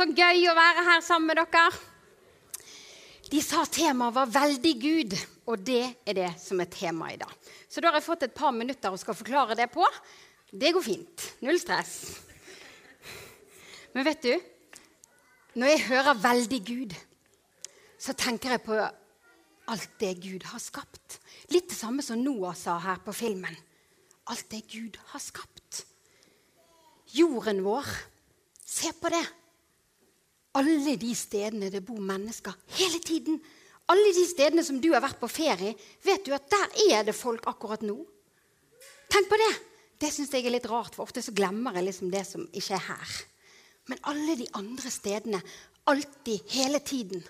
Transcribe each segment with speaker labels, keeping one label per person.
Speaker 1: Så gøy å være her sammen med dere. De sa temaet var 'veldig Gud', og det er det som er temaet i dag. Så da har jeg fått et par minutter og skal forklare det på. Det går fint. Null stress. Men vet du, når jeg hører 'veldig Gud', så tenker jeg på alt det Gud har skapt. Litt det samme som Noah sa her på filmen. Alt det Gud har skapt. Jorden vår. Se på det. Alle de stedene det bor mennesker hele tiden. Alle de stedene som du har vært på ferie, vet du at der er det folk akkurat nå. Tenk på det. Det syns jeg er litt rart, for ofte så glemmer jeg liksom det som ikke er her. Men alle de andre stedene, alltid, hele tiden.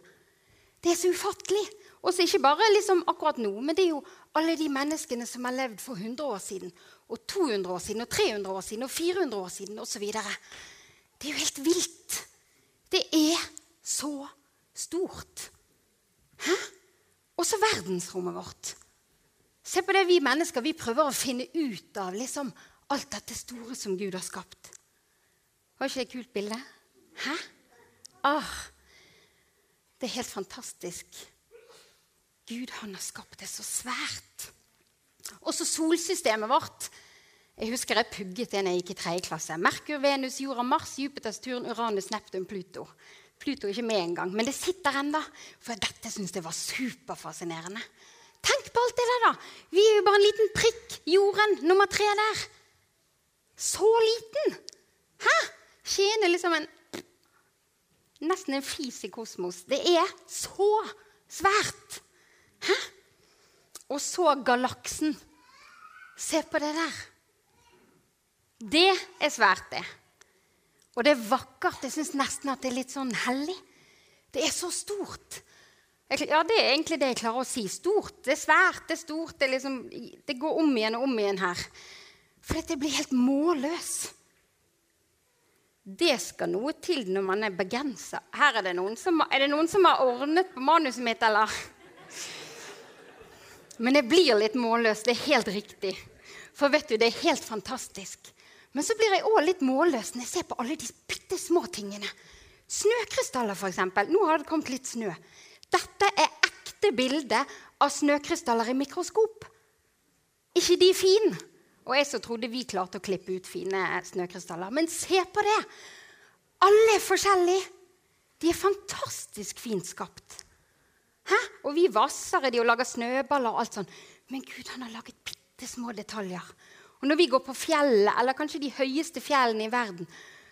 Speaker 1: Det er så ufattelig. Og så ikke bare liksom akkurat nå, men det er jo alle de menneskene som har levd for 100 år siden, og 200 år siden, og 300 år siden, og 400 år siden osv. Det er jo helt vilt. Det er så stort. Hæ? Også verdensrommet vårt. Se på det vi mennesker vi prøver å finne ut av liksom, alt dette store som Gud har skapt. Var ikke det et kult bilde? Hæ? Ah, det er helt fantastisk. Gud han har skapt det så svært. Også solsystemet vårt. Jeg husker jeg pugget det da jeg gikk i tredje klasse. Merkur, Venus, jorda, Mars, Jupiter, Saturn, Uranus, Neptun, Pluto. Pluto er ikke med engang, men det sitter ennå. For dette syns jeg var superfascinerende. Tenk på alt det der, da! Vi er jo bare en liten prikk. Jorden, nummer tre der. Så liten! Hæ? Skien er liksom en Nesten en fis i kosmos. Det er så svært. Hæ? Og så galaksen. Se på det der. Det er svært, det. Og det er vakkert. Jeg syns nesten at det er litt sånn hellig. Det er så stort. Ja, det er egentlig det jeg klarer å si. Stort. Det er svært, det er stort. Det, er liksom, det går om igjen og om igjen her. For dette blir helt målløs. Det skal noe til når man er begrensa. Her er det, noen som, er det noen som har ordnet på manuset mitt, eller? Men det blir litt målløst. Det er helt riktig. For vet du, det er helt fantastisk. Men så blir jeg òg litt målløs når jeg ser på alle de bitte små tingene. Snøkrystaller, f.eks. Nå har det kommet litt snø. Dette er ekte bilde av snøkrystaller i mikroskop. ikke de fine? Og jeg så trodde vi klarte å klippe ut fine snøkrystaller. Men se på det! Alle er forskjellige. De er fantastisk fint skapt. Hæ? Og vi vasser i de og lager snøballer og alt sånn. Men Gud han har laget bitte små detaljer. Og når vi går på fjellet, eller kanskje de høyeste fjellene i verden,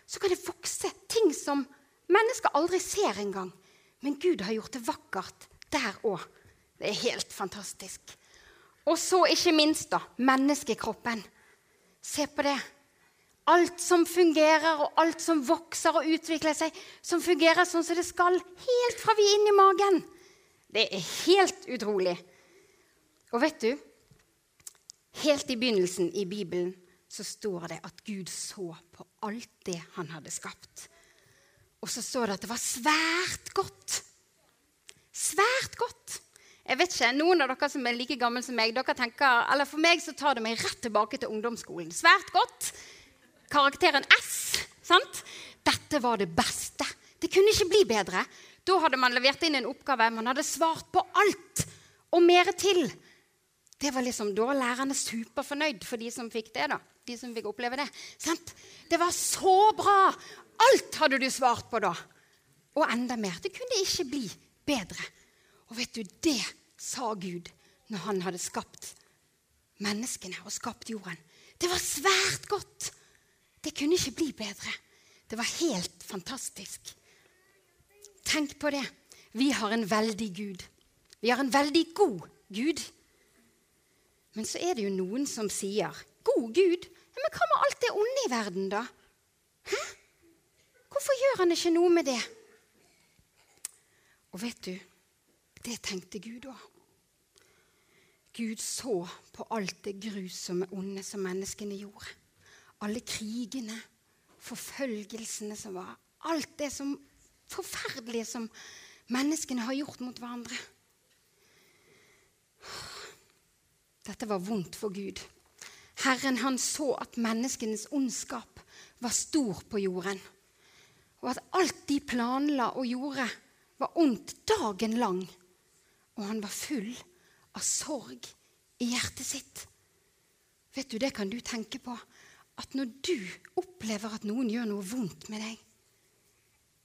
Speaker 1: så kan det vokse ting som mennesker aldri ser engang. Men Gud har gjort det vakkert der òg. Det er helt fantastisk. Og så ikke minst da, menneskekroppen. Se på det. Alt som fungerer, og alt som vokser og utvikler seg, som fungerer sånn som det skal, helt fra vi er inni magen. Det er helt utrolig. Og vet du, helt i begynnelsen i Bibelen så står det at Gud så på alt det han hadde skapt. Og så står det at det var svært godt. Svært godt. Jeg vet ikke, Noen av dere som er like gamle som meg, dere tenker, eller for meg så tar det meg rett tilbake til ungdomsskolen. Svært godt. Karakteren S. sant? Dette var det beste. Det kunne ikke bli bedre. Da hadde man levert inn en oppgave. Man hadde svart på alt og mer til. Det var liksom, Da var lærerne superfornøyd for de som fikk det. da. De som fikk oppleve det. Sant? Det var så bra! Alt hadde du svart på da. Og enda mer. Det kunne ikke bli bedre. Og vet du, det sa Gud når han hadde skapt menneskene og skapt jorden. Det var svært godt. Det kunne ikke bli bedre. Det var helt fantastisk. Tenk på det. Vi har en veldig Gud. Vi har en veldig god Gud. Men så er det jo noen som sier 'God Gud'. Men hva med alt det onde i verden, da? Hæ? Hvorfor gjør han ikke noe med det? Og vet du, det tenkte Gud òg. Gud så på alt det grusomme onde som menneskene gjorde. Alle krigene, forfølgelsene som var. Alt det som forferdelige som menneskene har gjort mot hverandre. Dette var vondt for Gud. Herren han så at menneskenes ondskap var stor på jorden. og at alt de planla og gjorde, var ondt dagen lang. Og han var full av sorg i hjertet sitt. Vet du, Det kan du tenke på. At når du opplever at noen gjør noe vondt med deg,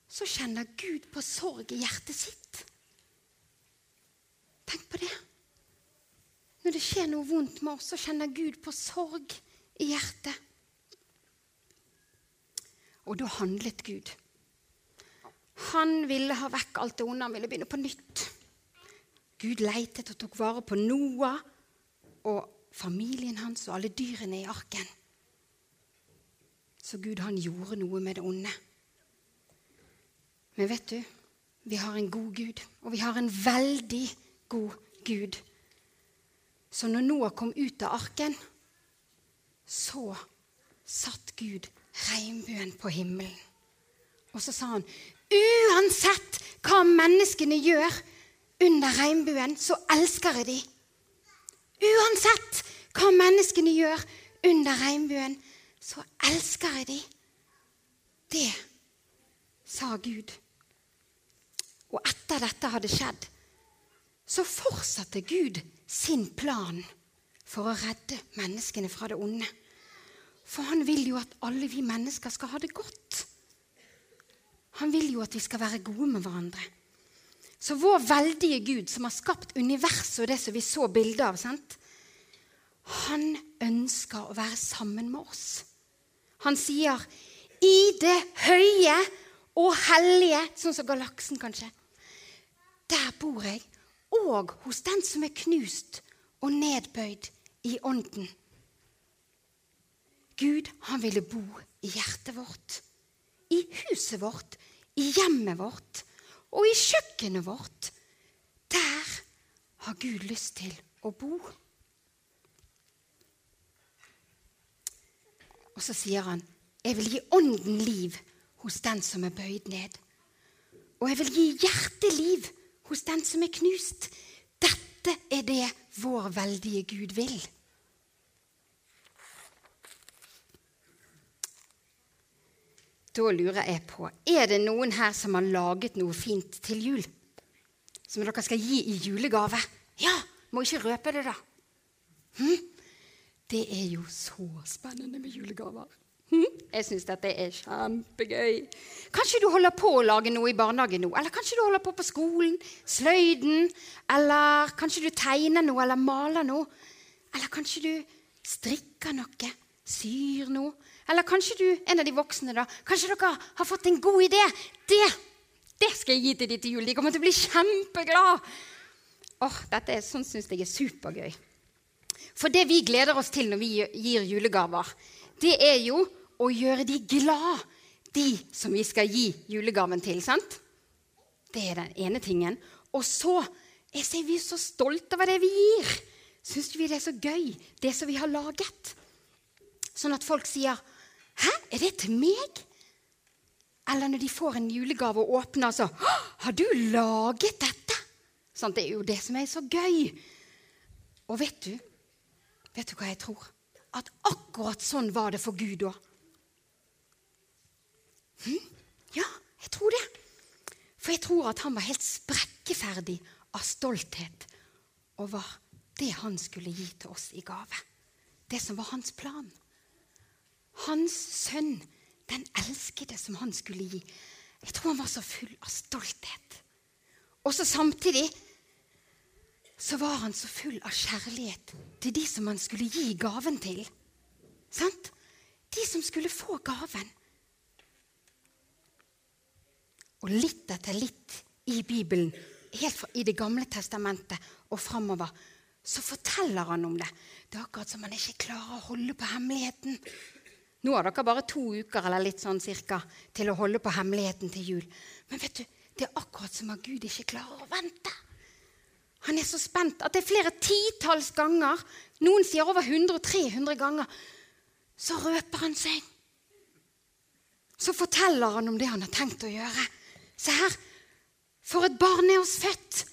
Speaker 1: så kjenner Gud på sorg i hjertet sitt. Tenk på det. Når det skjer noe vondt med oss, så kjenner Gud på sorg i hjertet. Og da handlet Gud. Han ville ha vekk alt det onde, han ville begynne på nytt. Gud leitet og tok vare på Noah og familien hans og alle dyrene i arken. Så Gud, han gjorde noe med det onde. Men vet du, vi har en god Gud, og vi har en veldig god Gud. Så når Noah kom ut av arken, så satt Gud regnbuen på himmelen. Og så sa han, uansett hva menneskene gjør under regnbuen, så elsker jeg dem. Uansett hva menneskene gjør under regnbuen, så elsker jeg dem. Det sa Gud. Og etter dette hadde skjedd, så fortsatte Gud sin plan for å redde menneskene fra det onde. For han vil jo at alle vi mennesker skal ha det godt. Han vil jo at vi skal være gode med hverandre. Så vår veldige Gud, som har skapt universet og det som vi så bilde av, sant? han ønsker å være sammen med oss. Han sier 'i det høye og hellige', sånn som galaksen, kanskje. Der bor jeg, og hos den som er knust og nedbøyd i ånden. Gud, han ville bo i hjertet vårt, i huset vårt, i hjemmet vårt og i kjøkkenet vårt. Der har Gud lyst til å bo. Og så sier han, 'Jeg vil gi ånden liv hos den som er bøyd ned.' 'Og jeg vil gi hjerteliv hos den som er knust.' Dette er det vår veldige Gud vil. Da lurer jeg på Er det noen her som har laget noe fint til jul? Som dere skal gi i julegave? Ja! Må ikke røpe det, da. Hm? Det er jo så spennende med julegaver. Jeg syns dette er kjempegøy. Kanskje du holder på å lage noe i barnehagen nå? Eller kanskje du holder på på skolen? Sløyden? Eller kanskje du tegner noe eller maler noe? Eller kanskje du strikker noe? Syr noe? Eller kanskje du, en av de voksne, da, kanskje dere har fått en god idé? Det, det skal jeg gi til de til jul. De kommer til å bli kjempeglade. Åh, dette er, sånn syns jeg er supergøy. For det vi gleder oss til når vi gir julegaver, det er jo å gjøre de glad, de som vi skal gi julegaven til. sant? Det er den ene tingen. Og så er vi så stolte over det vi gir. Syns vi det er så gøy, det som vi har laget? Sånn at folk sier 'Hæ, er det til meg?' Eller når de får en julegave og åpner, så 'Har du laget dette?' Sånn, det er jo det som er så gøy. Og vet du, Vet du hva jeg tror? At akkurat sånn var det for Gud òg. Hm? Ja, jeg tror det. For jeg tror at han var helt sprekkeferdig av stolthet over det han skulle gi til oss i gave. Det som var hans plan. Hans sønn, den elskede som han skulle gi. Jeg tror han var så full av stolthet. Og så samtidig så var han så full av kjærlighet til de som han skulle gi gaven til. Sant? De som skulle få gaven. Og litt etter litt i Bibelen, helt fra, i Det gamle testamentet og framover, så forteller han om det. Det er akkurat som han ikke klarer å holde på hemmeligheten. Nå har dere bare to uker eller litt sånn cirka, til å holde på hemmeligheten til jul. Men vet du, det er akkurat som at Gud ikke klarer å vente. Han er så spent at det er flere titalls ganger, noen sier over 100-300 ganger, så røper han seg. Så forteller han om det han har tenkt å gjøre. Se her, for et barn er oss født,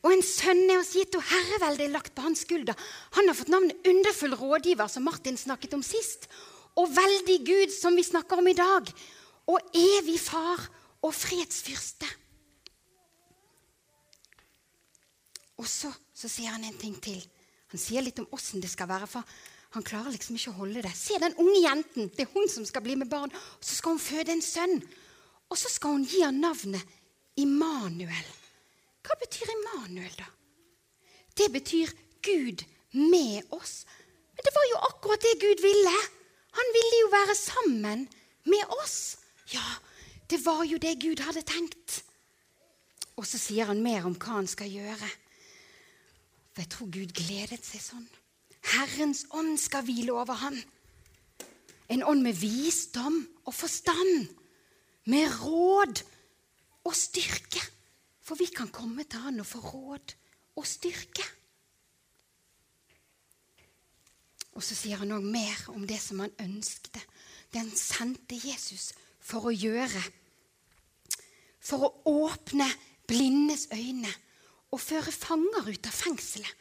Speaker 1: og en sønn er oss gitt, og herreveldet er lagt på hans skulder. Han har fått navnet Underfull rådgiver, som Martin snakket om sist, og Veldig Gud, som vi snakker om i dag. og evig far og fredsfyrste. Og så, så sier han en ting til. Han sier litt om åssen det skal være. for han klarer liksom ikke å holde det. Se den unge jenten. Det er hun som skal bli med barn. Og så skal hun føde en sønn. Og så skal hun gi ham navnet Immanuel. Hva betyr Immanuel, da? Det betyr Gud med oss. Men det var jo akkurat det Gud ville. Han ville jo være sammen med oss. Ja, det var jo det Gud hadde tenkt. Og så sier han mer om hva han skal gjøre. For jeg tror Gud gledet seg sånn. Herrens ånd skal hvile over ham. En ånd med visdom og forstand, med råd og styrke. For vi kan komme til han og få råd og styrke. Og så sier han òg mer om det som han ønskte. Den sendte Jesus for å gjøre. For å åpne blindes øyne og føre fanger ut av fengselet.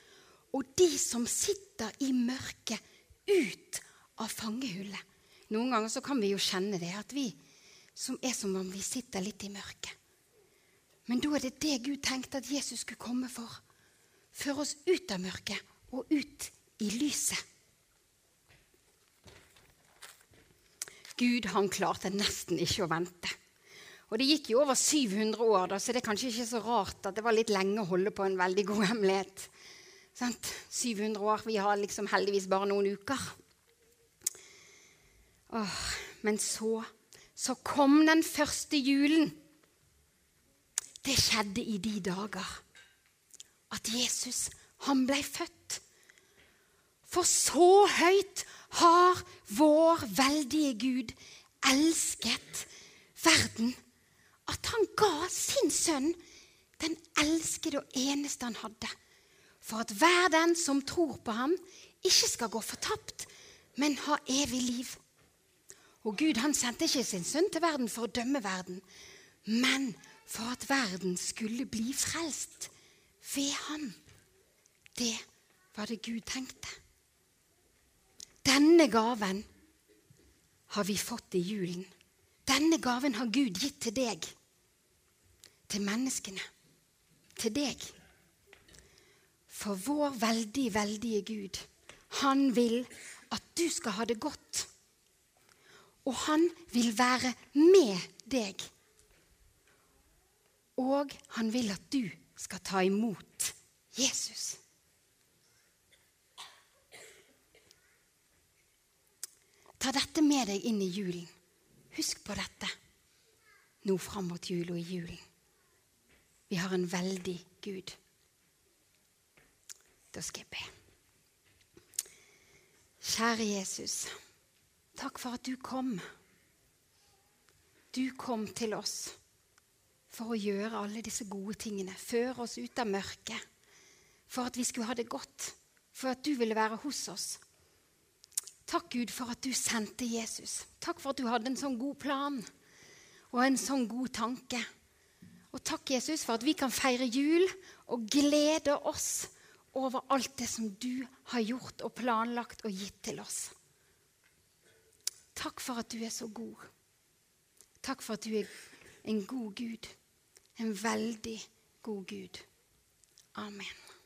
Speaker 1: Og de som sitter i mørket, ut av fangehullet. Noen ganger så kan vi jo kjenne det, at vi som er som om vi sitter litt i mørket. Men da er det det Gud tenkte at Jesus skulle komme for. Føre oss ut av mørket og ut i lyset. Gud han klarte nesten ikke å vente. Og Det gikk jo over 700 år, da, så det er kanskje ikke så rart at det var litt lenge å holde på en veldig god hemmelighet. Sant? 700 år. Vi har liksom heldigvis bare noen uker. Åh, men så, så kom den første julen. Det skjedde i de dager at Jesus, han ble født. For så høyt har vår veldige Gud elsket verden at han ga sin sønn den elskede og eneste han hadde, for at hver den som tror på ham, ikke skal gå fortapt, men ha evig liv. Og Gud han sendte ikke sin sønn til verden for å dømme verden, men for at verden skulle bli frelst ved ham. Det var det Gud tenkte. Denne gaven har vi fått i julen. Denne gaven har Gud gitt til deg til menneskene, til deg. For vår veldig, veldige Gud, han vil at du skal ha det godt. Og han vil være med deg. Og han vil at du skal ta imot Jesus. Ta dette med deg inn i julen. Husk på dette nå fram mot jul og i julen. Vi har en veldig Gud. Da skal jeg be. Kjære Jesus, takk for at du kom. Du kom til oss for å gjøre alle disse gode tingene. Føre oss ut av mørket. For at vi skulle ha det godt. For at du ville være hos oss. Takk, Gud, for at du sendte Jesus. Takk for at du hadde en sånn god plan og en sånn god tanke. Og takk, Jesus, for at vi kan feire jul og glede oss over alt det som du har gjort og planlagt og gitt til oss. Takk for at du er så god. Takk for at du er en god Gud. En veldig god Gud. Amen.